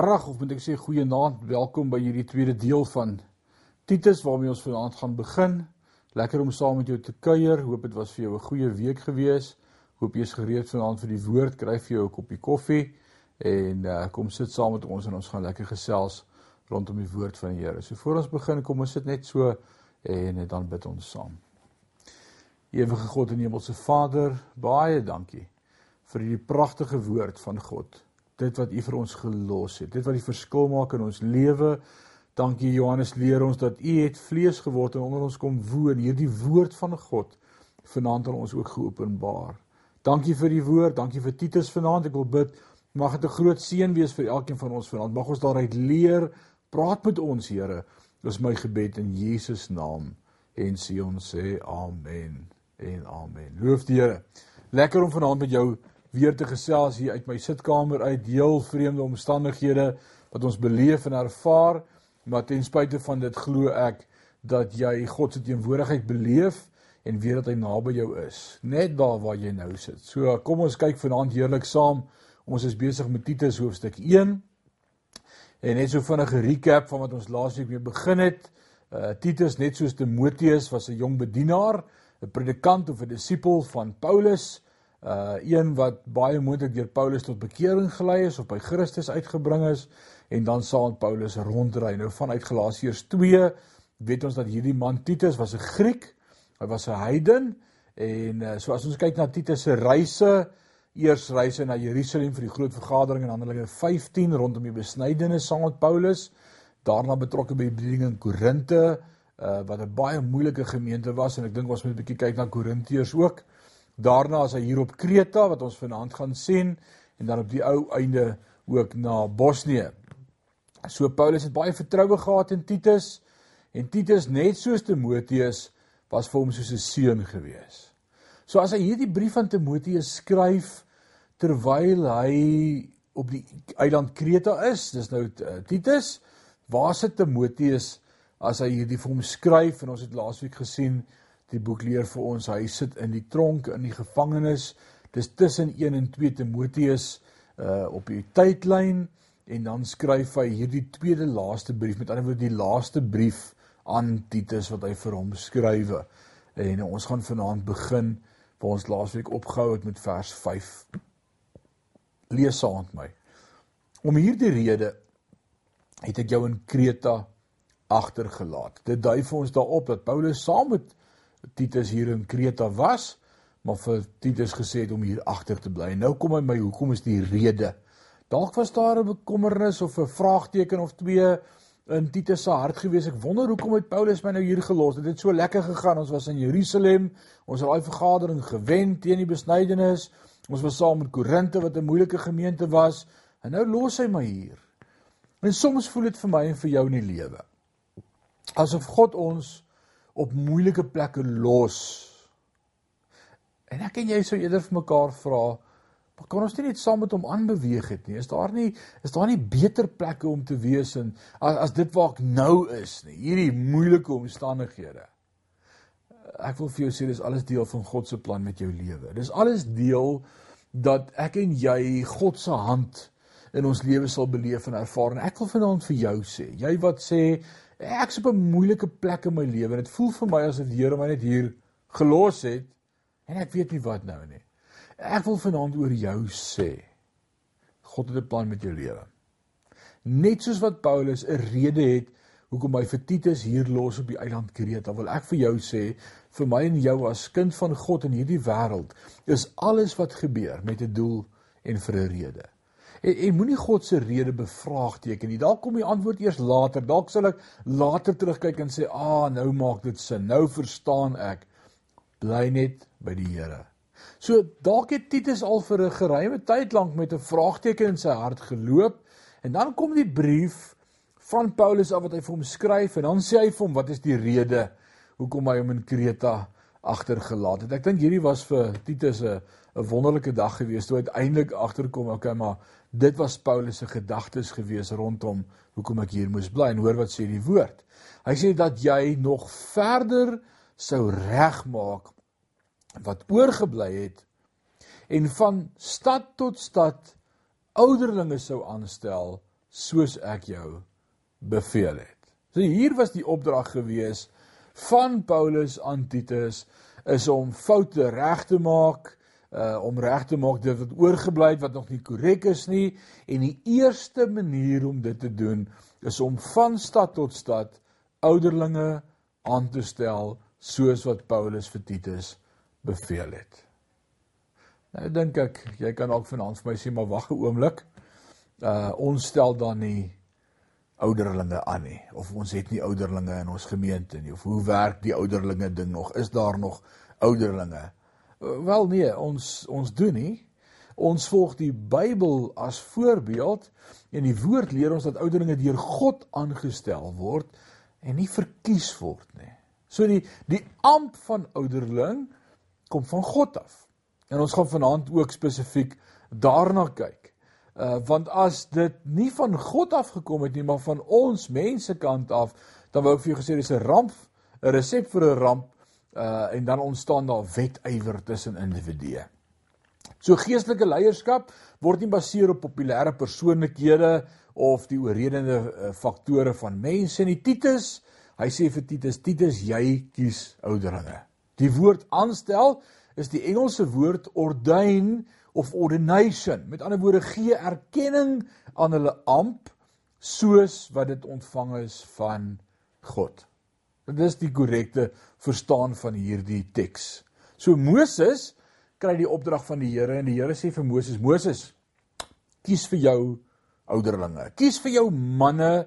Goeiemôre of moet ek sê goeienaand. Welkom by hierdie tweede deel van Titus waarmee ons vanaand gaan begin. Lekker om saam met jou te kuier. Hoop dit was vir jou 'n goeie week gewees. Hoop jy is gereed vanaand vir die woord. Kry vir jou 'n koppie koffie en uh, kom sit saam met ons en ons gaan lekker gesels rondom die woord van die Here. So voor ons begin, kom ons sit net so en dan bid ons saam. Ewige God en Hemelse Vader, baie dankie vir hierdie pragtige woord van God dit wat U vir ons gelos het, dit wat die verskil maak in ons lewe. Dankie Johannes leer ons dat U het vlees geword en onder ons kom woon. Hierdie woord van God vanaand aan ons ook geopenbaar. Dankie vir die woord, dankie vir Titus vanaand. Ek wil bid mag dit 'n groot seën wees vir elkeen van ons vanaand. Mag ons daaruit leer. Praat met ons, Here. Dis my gebed in Jesus naam. En sê ons sê amen en amen. Loof die Here. Lekker om vanaand met jou weer te gesels hier uit my sitkamer uit heel vreemde omstandighede wat ons beleef en ervaar maar ten spyte van dit glo ek dat jy God se teenwoordigheid beleef en weet dat hy naby jou is net daar waar jy nou sit. So kom ons kyk vanaand heerlik saam. Ons is besig met Titus hoofstuk 1. En net so vinnige recap van wat ons laasweek mee begin het. Uh Titus net soos Timoteus was 'n jong bedienaar, 'n predikant of 'n disipel van Paulus uh een wat baie moontlik deur Paulus tot bekering gelei is of by Christus uitgebring is en dan saam Paulus rondry. Nou vanuit Galasiërs 2 weet ons dat hierdie man Titus was 'n Griek. Hy was 'n heiden en uh, so as ons kyk na Titus se reise, eers reise na Jerusalem vir die groot vergadering in Handelinge 15 rondom die besnydenis saam met Paulus, daarna betrokke by die bediening in Korinte, uh wat 'n baie moeilike gemeente was en ek dink ons moet 'n bietjie kyk na Korintiërs ook. Daarna is hy hier op Kreta wat ons vanaand gaan sien en dan op die ou einde ook na Bosnië. So Paulus het baie vertroue gehad in Titus en Titus net soos Timoteus was vir hom soos 'n seun gewees. So as hy hierdie brief aan Timoteus skryf terwyl hy op die eiland Kreta is, dis nou uh, Titus, waar sit Timoteus as hy hierdie vir hom skryf en ons het laasweek gesien Die boek leer vir ons hy sit in die tronk in die gevangenis. Dis tussen 1 en 2 Timoteus uh op die tydlyn en dan skryf hy hierdie tweede laaste brief met ander woorde die laaste brief aan Titus wat hy vir hom skrywe. En ons gaan vanaand begin waar ons laasweek opgehou het met vers 5. Lees saam met my. Om hierdie rede het ek jou in Kreta agtergelaat. Dit dui vir ons daarop dat Paulus saam met Titus hier in Kreta was, maar vir Titus gesê het om hier agter te bly. Nou kom hy my, hoekom is die rede? Dalk was daar 'n bekommernis of 'n vraagteken of twee in Titus se hart gewees. Ek wonder hoekom het Paulus my nou hier gelos? Dit het so lekker gegaan. Ons was in Jerusalem. Ons het daai vergadering gewen teen die besnydenis. Ons was saam met Korinte wat 'n moeilike gemeente was. En nou los hy my hier. En soms voel dit vir my en vir jou in die lewe asof God ons op moeilike plekke los. En ek en jy sou eerder vir mekaar vra, maar kan ons nie net saam met hom aanbeweeg het nie? Is daar nie is daar nie beter plekke om te wees in as, as dit waar ek nou is nie? Hierdie moeilike omstandighede. Ek wil vir jou sê dis alles deel van God se plan met jou lewe. Dis alles deel dat ek en jy God se hand in ons lewe sal beleef en ervaar. En ek wil vanaand vir jou sê, jy wat sê ek's op 'n moeilike plek in my lewe en dit voel vir my asof die Here my net hier gelos het en ek weet nie wat nou nie. Ek wil vanaand oor jou sê. God het 'n plan met jou lewe. Net soos wat Paulus 'n rede het hoekom hy vir Titus hier los op die eiland Kreta, wil ek vir jou sê, vir my en jou as kind van God in hierdie wêreld, is alles wat gebeur met 'n doel en vir 'n rede. En, en moenie God se rede bevraagteken nie. Dalk kom die antwoord eers later. Dalk sal ek later terugkyk en sê, "Ah, nou maak dit sin. Nou verstaan ek." Bly net by die Here. So dalk het Titus al vir 'n geruime tyd lank met 'n vraagteken in sy hart geloop en dan kom die brief van Paulus af wat hy vir hom skryf en dan sê hy vir hom wat is die rede hoekom hy hom in Kreta agtergelaat het. Ek dink hierdie was vir Titus 'n 'n wonderlike dag gewees toe uiteindelik agterkom, okay, maar dit was Paulus se gedagtes gewees rondom hoekom ek hier moes bly en hoor wat sê die woord. Hy sê dat jy nog verder sou regmaak wat oorgebly het en van stad tot stad ouderlinge sou aanstel soos ek jou beveel het. So hier was die opdrag gewees van Paulus aan Titus is om foute reg te maak, uh om reg te maak dit wat oorgebly het wat nog nie korrek is nie en die eerste manier om dit te doen is om van stad tot stad ouderlinge aan te stel soos wat Paulus vir Titus beveel het. Nou dink ek jy kan dalk vanaand vir my sê maar wag 'n oomblik. Uh ons stel dan nie ouderlinge aan nie of ons het nie ouderlinge in ons gemeente nie of hoe werk die ouderlinge ding nog? Is daar nog ouderlinge? Wel nee, ons ons doen nie. Ons volg die Bybel as voorbeeld en die woord leer ons dat ouderlinge deur God aangestel word en nie verkies word nie. So die die amp van ouderling kom van God af. En ons gaan vanaand ook spesifiek daarna kyk. Uh want as dit nie van God af gekom het nie, maar van ons mense kant af, dan wou ek vir jou gesê dis 'n ramp, 'n resep vir 'n ramp uh en dan ontstaan daar wetywer tussen individue. So geestelike leierskap word nie baseer op populêre persoonlikhede of die oorredende uh, faktore van mense nie. Titus, hy sê vir Titus, Titus, jy kies ouderlinge. Die woord aanstel is die Engelse woord ordain of ordination. Met ander woorde gee erkenning aan hulle amp soos wat dit ontvang is van God. Dit is die korrekte verstaan van hierdie teks. So Moses kry die opdrag van die Here en die Here sê vir Moses: "Moses, kies vir jou ouderlinge. Kies vir jou manne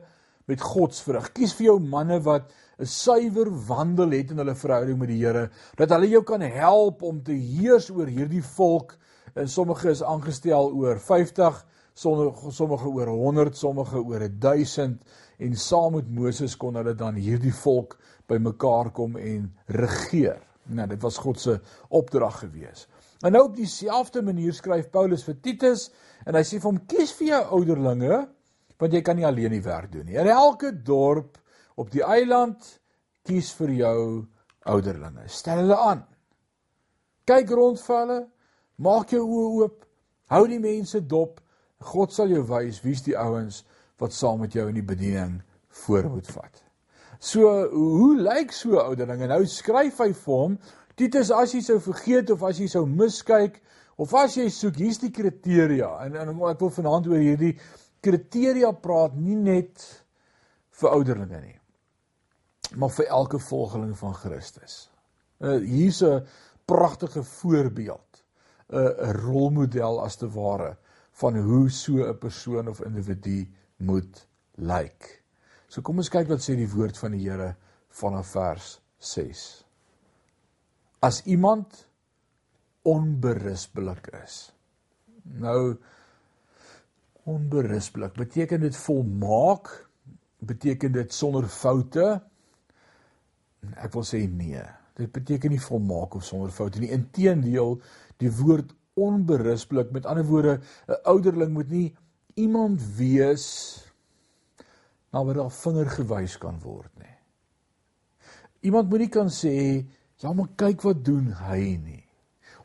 met godsvrug. Kies vir jou manne wat 'n suiwer wandel het in hulle verhouding met die Here, dat hulle jou kan help om te heers oor hierdie volk en sommige is aangestel oor 50, sommige sommige oor 100, sommige oor 1000 en saam met Moses kon hulle dan hierdie volk bymekaar kom en regeer. Nou dit was God se opdrag gewees. En nou op dieselfde manier skryf Paulus vir Titus en hy sê vir hom kies vir jou ouderlinge want jy kan nie alleen die werk doen nie. In elke dorp op die eiland kies vir jou ouderlinge. Stel hulle aan. Kyk rond vir hulle, Maak jou oë oop. Hou die mense dop. God sal jou wys wie's die ouens wat saam met jou in die bediening voor moet vat. So, hoe lyk so ouderling? En nou skryf hy vir hom, Titus, as jy sou vergeet of as jy sou miskyk of as jy soek, hier's die kriteria. En, en ek wil vanaand oor hierdie kriteria praat, nie net vir ouderlinge nie, maar vir elke volgeling van Christus. Uh, hier's 'n pragtige voorbeeld 'n rolmodel as te ware van hoe so 'n persoon of individu moet lyk. So kom ons kyk wat sê die woord van die Here vanaf vers 6. As iemand onberispelik is. Nou onberispelik beteken dit volmaak? Beteken dit sonder foute? Ek wil sê nee. Dit beteken nie volmaak of sonder foute nie. Inteendeel, die woord onberispelik, met ander woorde, 'n ouderling moet nie iemand wees na wie daar vinger gewys kan word nie. Iemand moet nie kan sê, "Ja, maar kyk wat doen hy nie."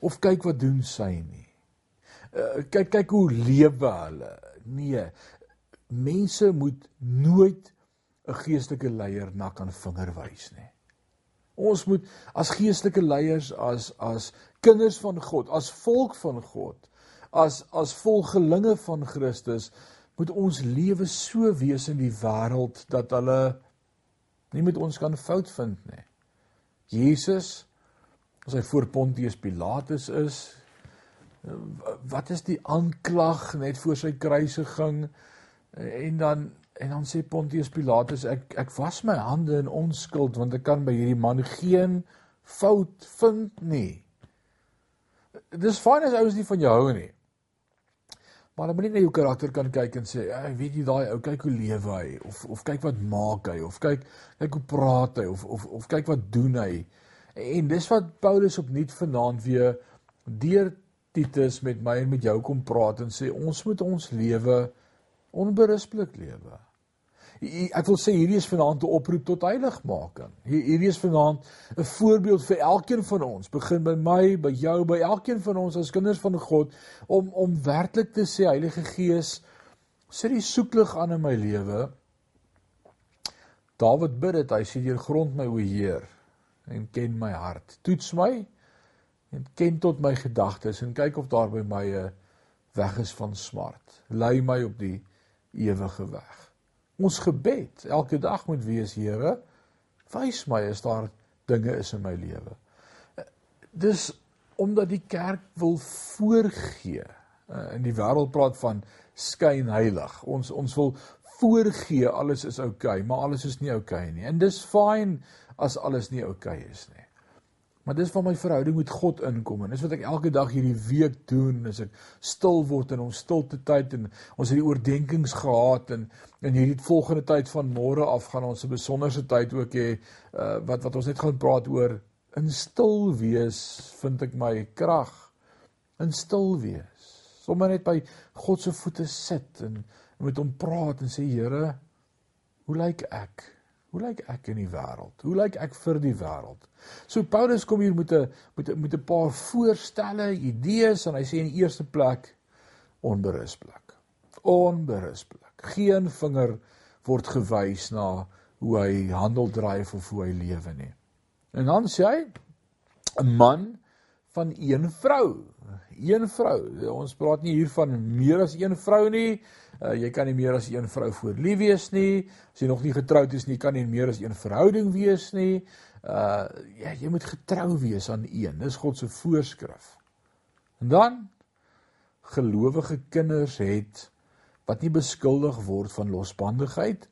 Of kyk wat doen sy nie. Uh, kyk kyk hoe lewe hulle. Nee. Mense moet nooit 'n geestelike leier na kan vinger wys nie. Ons moet as geestelike leiers as as kinders van God, as volk van God, as as volgelinge van Christus moet ons lewe so wees in die wêreld dat hulle nie met ons kan fout vind nie. Jesus as hy voor Pontius Pilatus is, wat is die aanklag net voor sy kruisiging en dan En dan sê Pontius Pilatus ek ek was my hande in onskuld want ek kan by hierdie man geen fout vind nie. Dis fyn as ouens nie van jou hou nie. Maar dan moet jy na jou karakter kan kyk en sê, "Ag, weet jy daai ou, kyk hoe lewe hy of of kyk wat maak hy of kyk kyk hoe praat hy of of of kyk wat doen hy." En dis wat Paulus opnuut vanaand weer deur Titus met my en met jou kom praat en sê, "Ons moet ons lewe onberispelik lewe." Ek wil sê hierdie is vanaand 'n oproep tot heiligmaking. Hierdie is vanaand 'n voorbeeld vir elkeen van ons. Begin by my, by jou, by elkeen van ons as kinders van God om om werklik te sê Heilige Gees, Sit die soeklig aan in my lewe. Dawid bid dit, hy sê deur grond my o Heer en ken my hart. Toets my en ken tot my gedagtes en kyk of daar by my 'n weg is van smart. Lei my op die ewige weg. Ons gebed elke dag moet wees, Here, wys my as daar dinge is in my lewe. Dis omdat die kerk wil voorgee. Uh, in die wêreld praat van skyn heilig. Ons ons wil voorgee alles is oukei, okay, maar alles is nie oukei okay nie. En dis fyn as alles nie oukei okay is nie. Maar dis waar my verhouding met God inkom en dis wat ek elke dag hierdie week doen, as ek stil word in ons stilte tyd en ons het die oordeenkings gehad en in hierdie volgende tyd van môre af gaan ons 'n besonderse tyd ook hê uh, wat wat ons net gaan praat oor in stil wees vind ek my krag in stil wees. Sommige net by God se voete sit en met hom praat en sê Here, hoe lyk ek? Hoe lyk ek in die wêreld? Hoe lyk ek vir die wêreld? So Paulus kom hier met 'n met 'n met 'n paar voorstelle, idees en hy sê in die eerste plek onberusblik. Onberusblik. Geen vinger word gewys na hoe hy handel dryf of hoe hy lewe nie. En dan sê hy 'n man van een vrou. Een vrou. Ons praat nie hier van meer as een vrou nie. Uh, jy kan nie meer as een vrou voor lief wees nie. As jy nog nie getroud is nie, kan jy meer as een verhouding wees nie. Uh ja, jy moet getrou wees aan een. Dis God se voorskrif. En dan gelowige kinders het wat nie beskuldig word van losbandigheid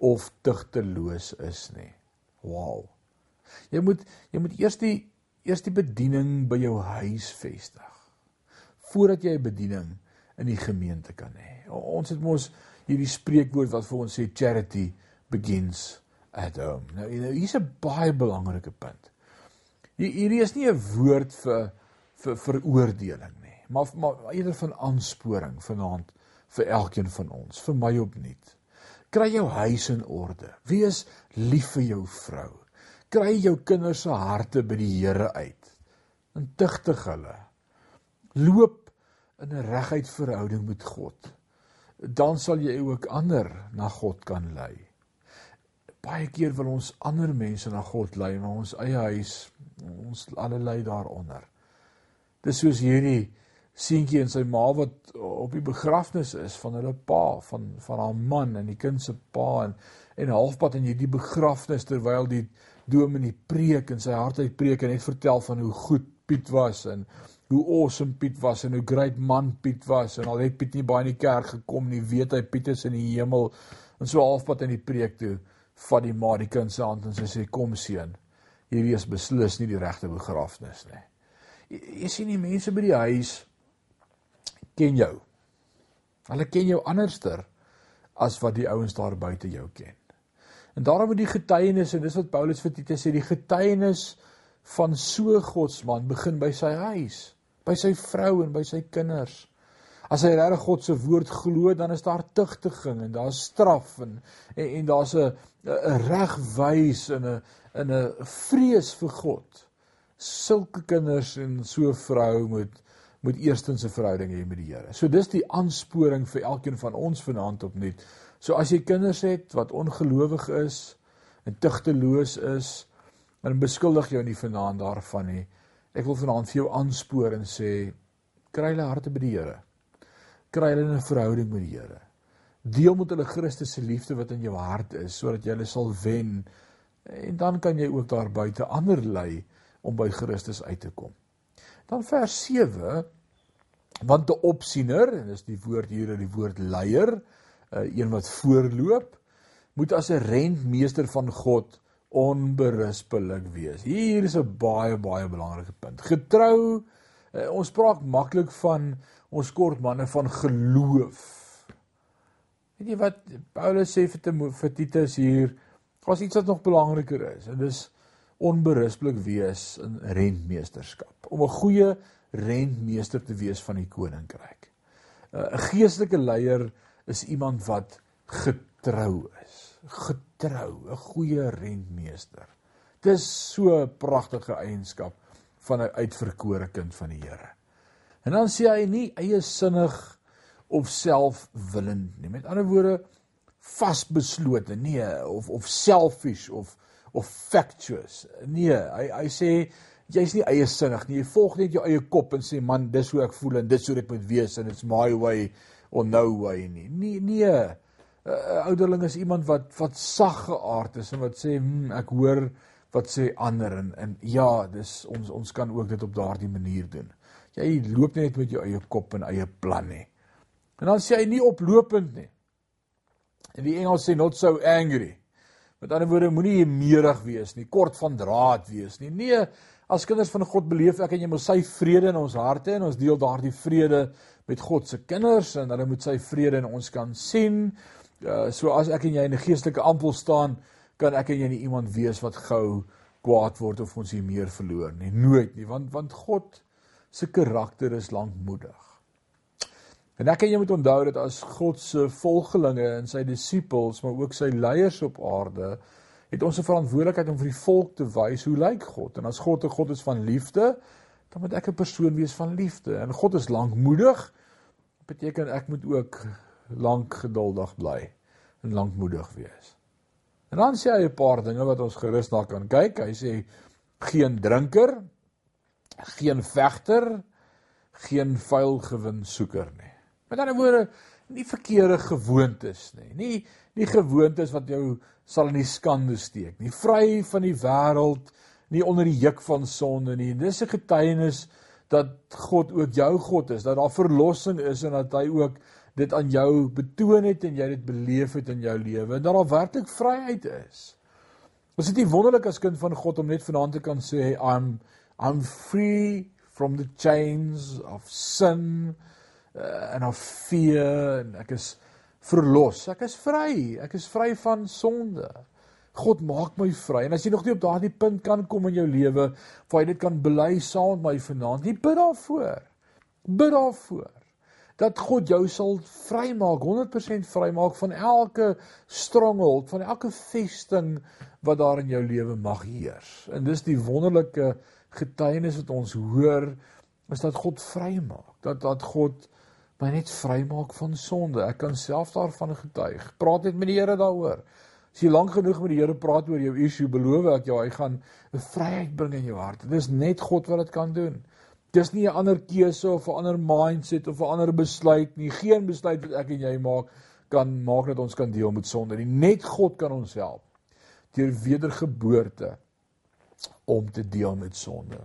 of tugteloos is nie. Wow. Jy moet jy moet eers die eers die bediening by jou huis vestig voordat jy 'n bediening in die gemeente kan hê. Ons het mos hierdie spreekwoord wat vir ons sê charity begins at home. Nou, nou hier's 'n baie belangrike punt. Hierdie is nie 'n woord vir vir veroordeling nie, maar maar eerder van aansporing vanaand vir elkeen van ons, vir my opnuut. Kry jou huis in orde. Wees lief vir jou vrou. Kry jou kinders se harte by die Here uit. En tugtig hulle. Loop in 'n reguit verhouding met God, dan sal jy ook ander na God kan lei. Baie keer wil ons ander mense na God lei, maar ons eie huis, ons allerlei daaronder. Dis soos hierdie seentjie en sy ma wat op die begrafnis is van hulle pa, van van haar man en die kind se pa en en halfpad in hierdie begrafnis terwyl die dominee preek en sy hart uit preek en net vertel van hoe goed Piet was en hoe awesome Piet was en hoe great man Piet was en al het Piet nie baie in die kerk gekom nie, weet hy Piet is in die hemel en so halfpad in die preek toe vat die ma die kind se hand en sy sê kom seun, hierdie is beslis nie die regte begrafnis nie. Jy, jy sien die mense by die huis ken jou. Hulle ken jou anderster as wat die ouens daar buite jou ken. En daarom moet die getuienis en dis wat Paulus vir Titus sê, die getuienis van so godsman begin by sy huis by sy vrou en by sy kinders. As hy regtig God se woord glo, dan is daar tugtiging en daar's straf en en, en daar's 'n regwys en 'n in 'n vrees vir God. Sulke kinders en so vrou moet moet eerstens 'n verhouding hê met die Here. So dis die aansporing vir elkeen van ons vanaand opnuut. So as jy kinders het wat ongelowig is en tugteloos is, dan beskuldig jou nie vanaand daarvan nie. Ek wil vanaand vir jou aanspoor en sê kry hulle harte by die Here. Kry hulle 'n verhouding met die Here. Deel met hulle Christus se liefde wat in jou hart is sodat jy hulle sal wen en dan kan jy ook daar buite ander lei om by Christus uit te kom. Dan vers 7 want 'n opsiener en dis die woord hier in die woord leier, een wat voorloop, moet as 'n rentmeester van God onberusbelik wees. Hier is 'n baie baie belangrike punt. Getrou, eh, ons praat maklik van ons kort manne van geloof. Weet jy wat Paulus sê vir vir Titus hier, was iets wat nog belangriker is en dis onberusbelik wees in rentmeesterskap. Om 'n goeie rentmeester te wees van die koninkryk. Eh, 'n Geestelike leier is iemand wat getrou is getrou, 'n goeie rentmeester. Dis so 'n pragtige eienskap van 'n uitverkore kind van die Here. En dan sê hy nie eie sinnig of selfwillend nie. Met ander woorde vasbeslote, nee, of of selfish of of factious. Nee, hy hy sê jy's nie eie sinnig nie. Jy volg net jou eie kop en sê man, dis hoe ek voel en dis hoe dit moet wees en it's my way or no way nie. Nee, nee. 'n uh, ouderling is iemand wat wat sag geaard is en wat sê, hm, ek hoor wat sê ander en en ja, dis ons ons kan ook dit op daardie manier doen. Jy loop net met jou eie kop en eie plan nie. En dan sê hy nie oplopend nie. En die Engels sê not so angry. Met ander woorde, moenie meerig wees nie, kort van draad wees nie. Nee, as kinders van God beleef ek en jy moet sy vrede in ons harte en ons deel daardie vrede met God se kinders en hulle moet sy vrede in ons kan sien. Uh, so as ek en jy in 'n geestelike ampel staan, kan ek en jy nie iemand wees wat gou kwaad word of ons hier meer verloor nie. Nooit nie, want want God se karakter is lankmoedig. En ek en jy moet onthou dat as God se volgelinge en sy disippels, maar ook sy leiers op aarde, het ons 'n verantwoordelikheid om vir die volk te wys hoe lyk God. En as God 'n God is van liefde, dan moet ek 'n persoon wees van liefde. En God is lankmoedig. Beteken ek moet ook lank geduldig bly en lankmoedig wees. En dan sê hy 'n paar dinge wat ons gerus na kan kyk. Hy sê geen drinker, geen vegter, geen vuil gewin soeker nie. Met ander woorde, nie verkeerde gewoontes nie. Nie nie gewoontes wat jou sal in die skande steek nie. Vry van die wêreld, nie onder die juk van sonde nie. Dis 'n getuienis dat God ook jou God is, dat daar verlossing is en dat hy ook dit aan jou betoon het en jy dit beleef het in jou lewe en dat daar werklik vryheid is. Is dit nie wonderlik as kind van God om net vanaand te kan sê I'm I'm free from the chains of sin uh, en of fear en ek is verlos. Ek is vry. Ek is vry van sonde. God maak my vry. En as jy nog nie op daardie punt kan kom in jou lewe waar jy dit kan bely saam met my vanaand, nie bid daarvoor. Bid daarvoor dat God jou sal vrymaak, 100% vrymaak van elke stronghold, van elke vesting wat daar in jou lewe mag heers. En dis die wonderlike getuienis wat ons hoor is dat God vrymaak, dat dat God my net vrymaak van sonde. Ek kan self daarvan getuig. Praat net met die Here daaroor. As jy lank genoeg met die Here praat oor jou issue, beloof ek jou hy gaan 'n vryheid bring in jou hart. Dit is net God wat dit kan doen. Dis nie 'n ander keuse of 'n ander mindset of 'n ander besluit nie. Geen besluit wat ek en jy maak kan maak dat ons kan deel met sonde nie. Net God kan ons help deur wedergeboorte om te deel met sonde.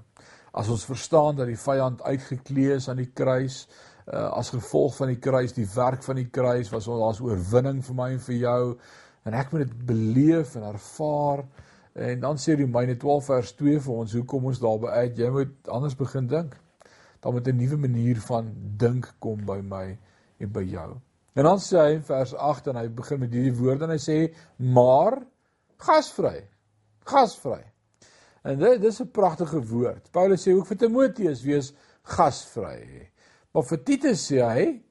As ons verstaan dat die vyand uitgeklee is aan die kruis, uh, as gevolg van die kruis, die werk van die kruis was ons as oorwinning vir my en vir jou en ek moet dit beleef en ervaar en dan sê Romeine 12 vers 2 vir ons hoekom ons daarby uit? Jy moet anders begin dink. Dan moet 'n nuwe manier van dink kom by my en by jou. En dan sê hy in vers 8 en hy begin met hierdie woorde en hy sê maar gasvry gasvry. En dit dis 'n pragtige woord. Paulus sê ook vir Timoteus wees gasvry. Maar vir Titus sê hy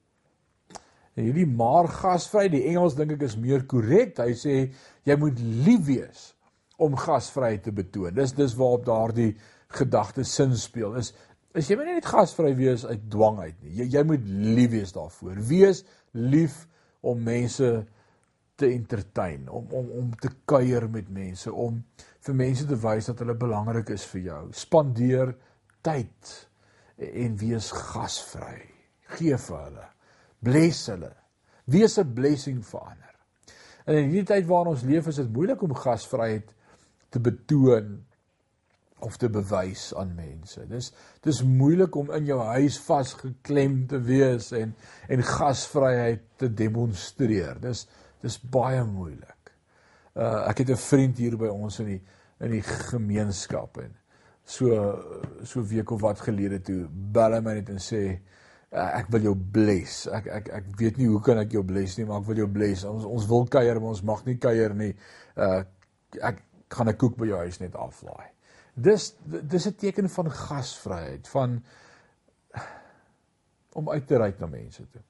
hierdie maar gasvry, die Engels dink ek is meer korrek. Hy sê jy moet lief wees om gasvryheid te betoon. Dis dis waarop daardie gedagte sin speel. Is is jy moet net gasvry wees uit dwang uit nie. Jy jy moet lief wees daarvoor. Wees lief om mense te entertain, om om om te kuier met mense, om vir mense te wys dat hulle belangrik is vir jou. Spandeer tyd en wees gasvry. Gee vir hulle. Bless hulle. Wees 'n blessing vir ander. En in hierdie tyd waarin ons leef, is dit moeilik om gasvryheid te betoon of te bewys aan mense. Dis dis moeilik om in jou huis vasgeklem te wees en en gasvryheid te demonstreer. Dis dis baie moeilik. Uh ek het 'n vriend hier by ons in die in die gemeenskap en so so week of wat gelede toe bel hy my net en sê uh, ek wil jou bless. Ek ek ek weet nie hoe kan ek jou bless nie, maar ek wil jou bless. Ons ons wil kuier, maar ons mag nie kuier nie. Uh ek gaan 'n koek by jou huis net aflaai. Dis dis 'n teken van gasvryheid, van om uit te reik na mense toe.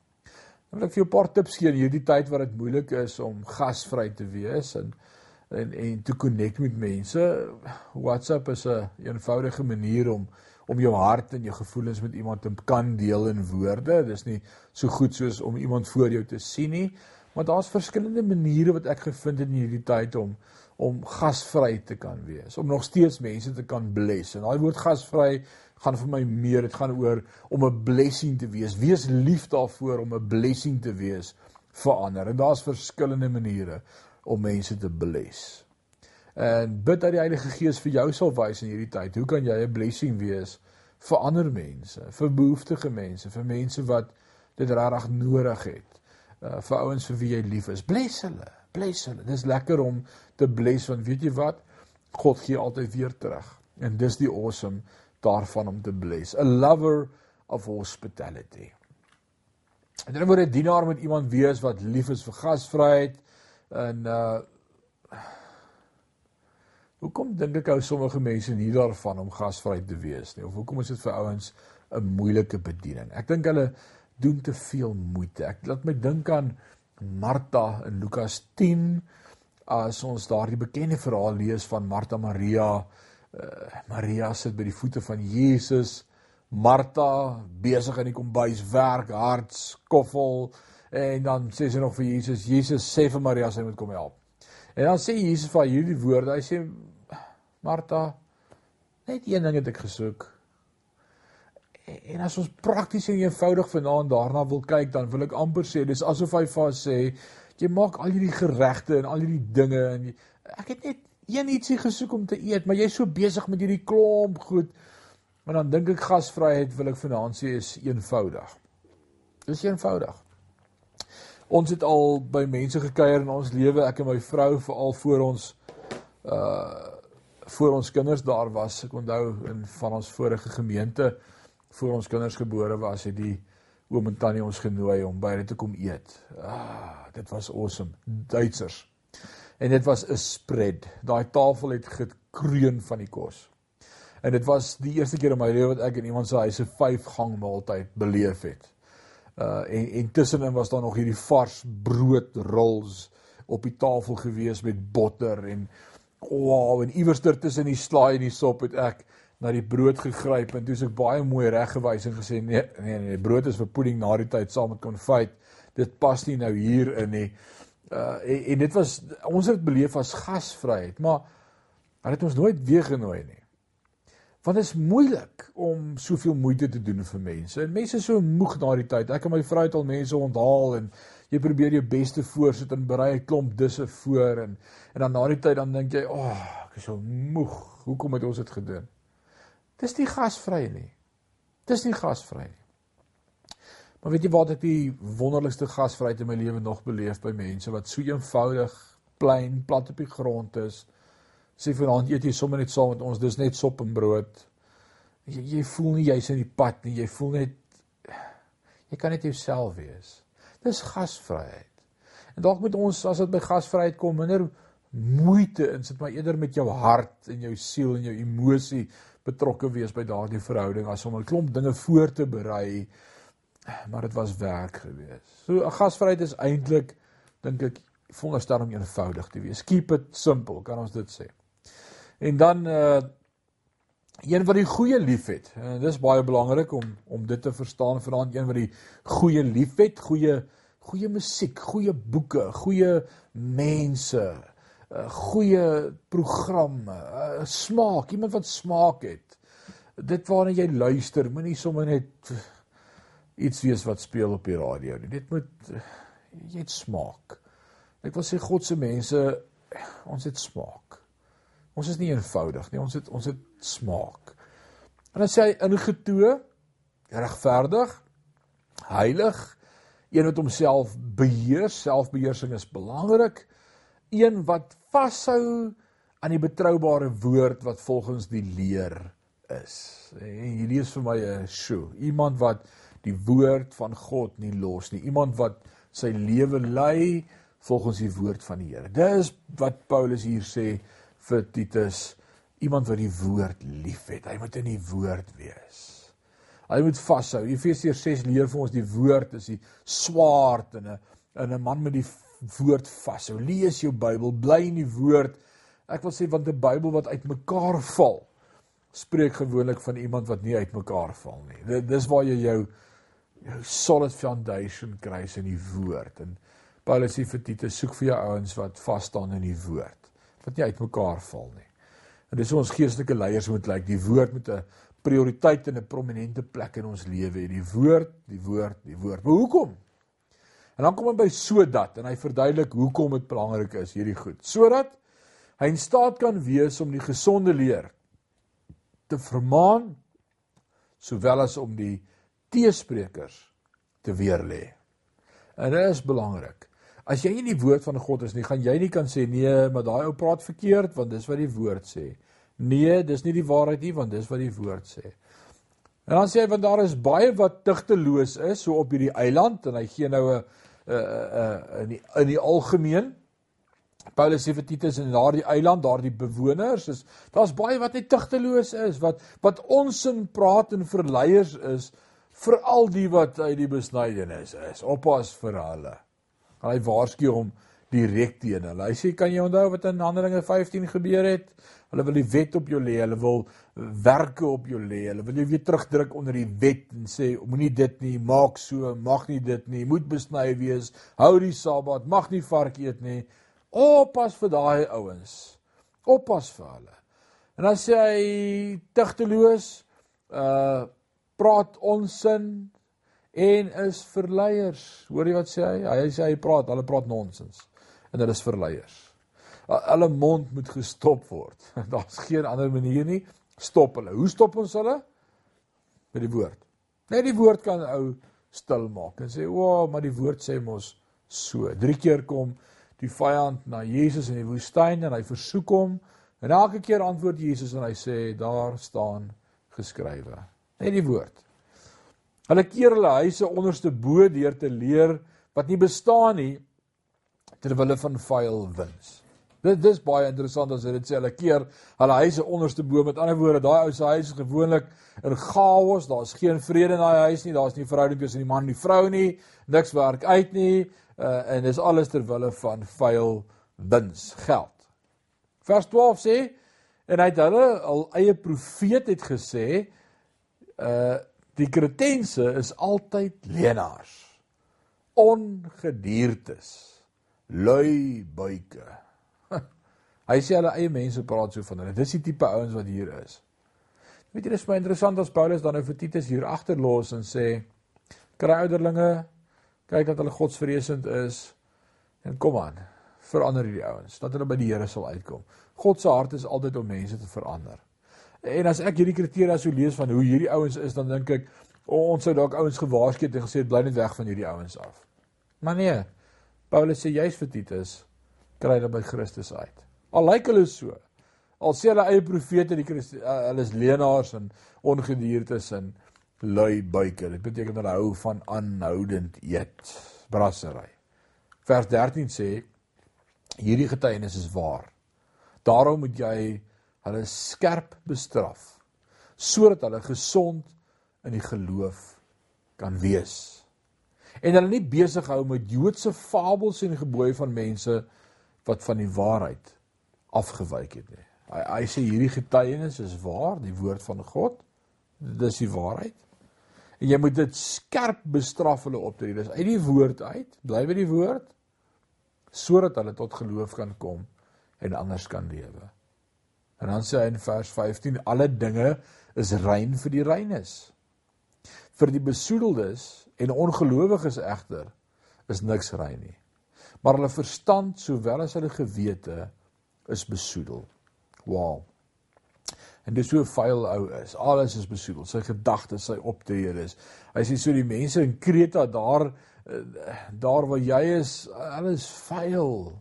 Dan wil ek vir jou 'n paar tips gee in hierdie tyd wat dit moeilik is om gasvry te wees en en en te connect met mense. WhatsApp is 'n een eenvoudige manier om om jou hart en jou gevoelens met iemand te kan deel in woorde. Dis nie so goed soos om iemand voor jou te sien nie, maar daar's verskillende maniere wat ek gevind het in hierdie tyd om om gasvry te kan wees, om nog steeds mense te kan bless. En daai woord gasvry gaan vir my meer, dit gaan oor om 'n blessing te wees. Wees lief daarvoor om 'n blessing te wees vir ander. En daar's verskillende maniere om mense te bless. En bid dat die Heilige Gees vir jou sal wys in hierdie tyd. Hoe kan jy 'n blessing wees vir ander mense, vir behoeftige mense, vir mense wat dit regtig nodig het. Uh vir ouens vir wie jy lief is. Bless hulle. Bless hulle. Dis lekker om te bless want weet jy wat? God gee altyd weer terug. En dis die awesome daarvan om te bless. A lover of hospitality. En dan word 'n dienaar met iemand wees wat lief is vir gasvryheid en uh Hoekom dink ek ou sommige mense nie daarvan om gasvry te wees nie of hoekom is dit vir ouens 'n moeilike bediening? Ek dink hulle doen te veel moeite. Ek laat my dink aan Martha in Lukas 10 as ons daardie bekende verhaal lees van Martha Maria uh, Maria sit by die voete van Jesus. Martha besig in die kombuis werk, hard skoffel en dan sê sy nog vir Jesus, Jesus sê vir Maria sy moet kom help. En dan sê Jesus vir hierdie woorde, hy sê Martha, net een ding het ek gesoek. En as ons prakties en eenvoudig vanaand daarna wil kyk, dan wil ek amper sê dis asof hy vir haar sê, jy maak al hierdie geregte en al hierdie dinge en jy, ek het net een ietsie gesoek om te eet, maar jy's so besig met hierdie klomp goed. Maar dan dink ek gasvryheid wil ek vanaand sê is eenvoudig. Dis eenvoudig. Ons het al by mense gekuier in ons lewe, ek en my vrou veral voor ons uh voor ons kinders daar was. Ek onthou in van ons vorige gemeente voor ons kinders gebore was, het die oom en tannie ons genooi om by hulle te kom eet. Ah, dit was awesome. Duitsers en dit was 'n spread. Daai tafel het gekreun van die kos. En dit was die eerste keer in my lewe wat ek in iemand se huis 'n vyf gang maaltyd beleef het. Uh en en tussenin was daar nog hierdie vars broodrolls op die tafel gewees met botter en wow en iewers tussen die slaai en die sop het ek na die brood gegryp en toe ek baie mooi reggewys en gesê nee nee nee brood is vir pudding na die tyd saam met konfyt. Dit pas nie nou hier in nie. Uh en, en dit was ons het beleef as gasvryheid, maar hulle het ons nooit weer genooi nie. Want dit is moeilik om soveel moeite te doen vir mense. En mense is so moeg na die tyd. Ek en my vrou het al mense onthaal en jy probeer jou beste voorsit en berei 'n klomp disse voor en en dan na die tyd dan dink jy, "Ag, oh, ek is so moeg. Hoekom het ons dit gedoen?" Dis nie gasvry nie. Dis nie gasvry nie. Maar weet jy wat ek die wonderlikste gasvryheid in my lewe nog beleef by mense wat so eenvoudig, plain, plat op die grond is. Sê vanaand eet jy sommer net saam met ons, dis net sop en brood. Jy, jy voel nie jy's in die pad nie, jy voel net jy kan net jouself wees. Dis gasvryheid. En dalk moet ons as dit by gasvryheid kom minder moeite insit maar eerder met jou hart en jou siel en jou emosie betrokke wees by daardie verhouding as om 'n klomp dinge voor te berei maar dit was werk geweest. So 'n gasvryheid is eintlik dink ek veronderstel om eenvoudig te wees. Keep it simple, kan ons dit sê. En dan uh een wat die goeie liefhet. En dis baie belangrik om om dit te verstaan vanaand een wat die goeie liefhet, goeie goeie musiek, goeie boeke, goeie mense, uh, goeie programme, uh, smaak, iemand wat smaak het. Dit waarna jy luister, moenie sommer net iets wees wat speel op die radio nie. Dit moet jy het smaak. Ek wil sê God se mense ons het smaak. Ons is nie eenvoudig nie. Ons het ons het smaak. En dan sê hy ingetoe, regverdig, heilig, een wat homself beheer, selfbeheersing is belangrik, een wat vashou aan die betroubare woord wat volgens die leer is. En hier lees vir my 'n shoe, iemand wat die woord van God nie los nie. Iemand wat sy lewe lei volgens die woord van die Here. Dis wat Paulus hier sê vir Titus, iemand wat die woord liefhet. Hy moet in die woord wees. Hy moet vashou. Efesiërs 6 leer vir ons die woord is die swaard en 'n in 'n man met die woord vashou. Lees jou Bybel, bly in die woord. Ek wil sê want 'n Bybel wat uitmekaar val spreek gewoonlik van iemand wat nie uitmekaar val nie. Dit dis waar jy jou jou solid foundation kry in die woord. En Paulus sê vir Titus, soek vir jou ouens wat vas staan in die woord, wat nie uitmekaar val nie. En dis hoe ons geestelike leiers moet lyk. Die woord moet 'n prioriteit en 'n prominente plek in ons lewe hê. Die woord, die woord, die woord. Maar hoekom? En dan kom hy by sodat en hy verduidelik hoekom dit belangrik is hierdie goed. Sodat hy in staat kan wees om die gesonde leer te vermaan sowel as om die teesprekers te weerlê. En dit is belangrik. As jy nie die woord van God is nie, gaan jy nie kan sê nee, maar daai ou praat verkeerd want dis wat die woord sê. Nee, dis nie die waarheid nie want dis wat die woord sê. En dan sê hy want daar is baie wat tigteloos is so op hierdie eiland en hy gee nou 'n 'n in die in die algemeen Paulus sê vir Titus en daardie eiland, daardie bewoners, is daar's baie wat net tigteloos is, wat wat onsin praat en verleiers is vir al die wat uit die besnydenis is. Oppas vir hulle. Hy waarsku hom direk teen hulle. Hy sê kan jy onthou wat in Handelinge 15 gebeur het? Hulle wil die wet op jou lê, hulle wil werke op jou lê. Hulle wil jou weer terugdruk onder die wet en sê moenie dit nie, maak so, mag nie dit nie, moet besny wees, hou die Sabbat, mag nie vark eet nie. Oppas vir daai ouens. Oppas vir hulle. En dan sê hy tigteloos uh praat onsin en is verleiers. Hoor jy wat sê hy? Hy sê hy praat, hulle praat nonsens en hulle is verleiers. Hulle mond moet gestop word. Daar's geen ander manier nie. Stop hulle. Hoe stop ons hulle? Met die woord. Net die woord kan ou stil maak en sê, "O, oh, maar die woord sê mos so." Drie keer kom die vyand na Jesus in die woestyn en hy versoek hom en elke keer antwoord Jesus en hy sê, "Daar staan geskrywe." Net die woord. Hulle keer hulle huise onderste bo deur te leer wat nie bestaan nie terwyl hulle van vuil wins. Dit dis baie interessant as jy dit sê hulle keer hulle huise onderste bo met ander woorde daai ou se huis is gewoonlik in chaos, daar's geen vrede in daai huis nie, daar's nie verhouding tussen die man en die vrou nie, niks werk uit nie uh, en dis alles terwyl van vuil wins, geld. Vers 12 sê en hy het hulle al eie profeet het gesê uh Die kretense is altyd leenaars. Ongediertes. Lui buike. Hy sê hulle eie mense praat so van hulle. Dis die tipe ouens wat hier is. Weet jy, dit is baie interessant as Paulus dan nou vir Titus hier agterlos en sê kry ouderlinge kyk dat hulle godsvreesend is en kom aan, verander hierdie ouens dat hulle by die Here sal uitkom. God se hart is altyd om mense te verander. En as ek hierdie kriteria sou lees van hoe hierdie ouens is, dan dink ek oh, ons sou dalk ouens gewaarsku het en gesê bly net weg van hierdie ouens af. Maar nee. Paulus sê juist vir Titus kry hulle by Christus uit. Al lyk hulle so. Al sê hulle eie profete die Christus uh, hulle is leenaars en ongediertes en lui buike. Dit beteken hulle hou van aanhoudend eet, brassery. Vers 13 sê hierdie getuienis is waar. Daarom moet jy hulle skerp bestraf sodat hulle gesond in die geloof kan wees. En hulle nie besig hou met Joodse fabels en gebooie van mense wat van die waarheid afgewyk het nie. Hy hy sê hierdie getuienis is waar, die woord van God. Dis die waarheid. En jy moet dit skerp bestraf hulle optree. Dis uit die woord uit, bly by die woord sodat hulle tot geloof kan kom en anders kan lewe. En dan sê hy in vers 15 alle dinge is rein vir die reines. Vir die besoedeldes en ongelowiges egter is niks rein nie. Maar hulle verstand sowel as hulle gewete is besoedel. Wow. En dis so vuil ou is. Alles is besoedel. Sy gedagtes, sy optrede is. Hy sê so die mense in Kreta daar eh, daar waar jy is, alles vuil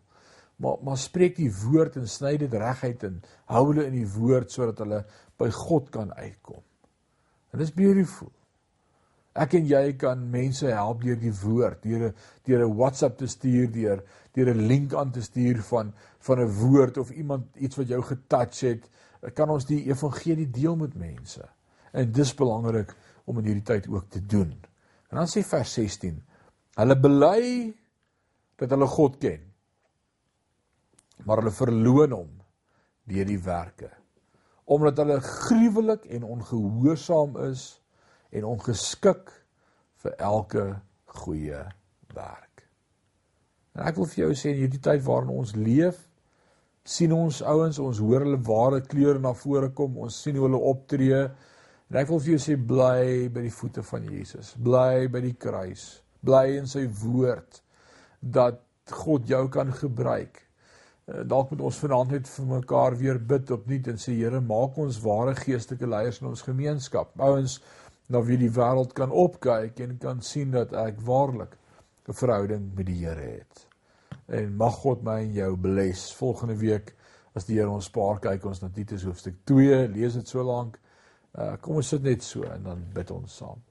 maar maar spreek die woord en sny dit reguit en hou hulle in die woord sodat hulle by God kan uitkom. En dis beautiful. Ek en jy kan mense help deur die woord, deur 'n deur 'n WhatsApp te stuur, deur deur 'n link aan te stuur van van 'n woord of iemand iets wat jou getouch het, kan ons die evangelie deel met mense. En dis belangrik om in hierdie tyd ook te doen. En dan sê vers 16: Hulle bely dat hulle God ken maar hulle verloon hom deur die werke. omdat hulle gruwelik en ongehoorsaam is en ongeskik vir elke goeie werk. En ek wil vir jou sê in hierdie tyd waarin ons leef, sien ons ouens, ons hoor hulle ware kleure na vore kom, ons sien hoe hulle optree. En ek wil vir jou sê bly by die voete van Jesus. Bly by die kruis. Bly in sy woord dat God jou kan gebruik. Eh, dalk moet ons vanaand net vir mekaar weer bid opnuut en sê Here, maak ons ware geestelike leiers in ons gemeenskap. Ouens na wie die wêreld kan opkyk en kan sien dat ek waarlik 'n verhouding met die Here het. En mag God my en jou bless. Volgende week as die Here ons spaar kyk ons na Titus hoofstuk 2, lees dit so lank. Uh, kom ons sit net so en dan bid ons saam.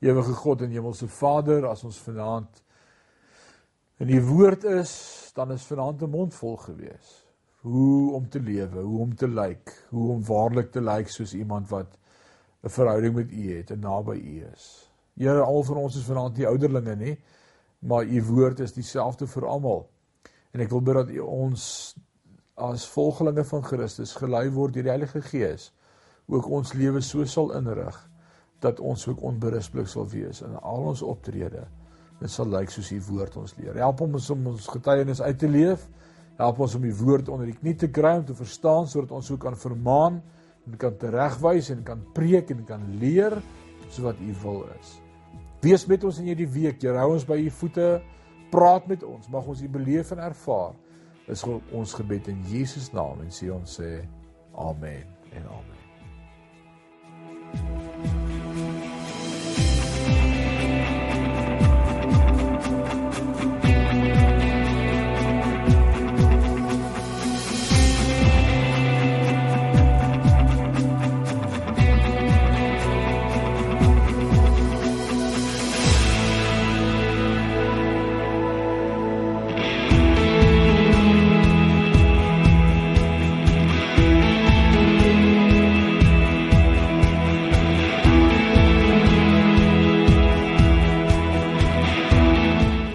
Ewige God en Hemelse Vader, as ons vanaand in die woord is, dan is vanaand 'n mond vol gewees. Hoe om te lewe, hoe om te lyk, hoe om waarlik te lyk soos iemand wat 'n verhouding met U het en naby U is. Here, al van ons is vanaand nie ouderlinge nie, maar U woord is dieselfde vir almal. En ek wil bid dat U ons as volgelinge van Christus gelei word deur die Heilige Gees ook ons lewe so sal inrig dat ons ook onberispelik sal wees in al ons optrede. Dit sal lyk soos U woord ons leer. Help ons om ons getuienis uit te leef. Help ons om die woord onder die knie te kry om te verstaan sodat ons ook kan vermaan en kan teregwys en kan preek en kan leer so wat u wil is. Wees met ons in hierdie week. Jy hou ons by u voete. Praat met ons. Mag ons u beleef en ervaar. Is ons gebed in Jesus naam en sê ons sê amen en amen.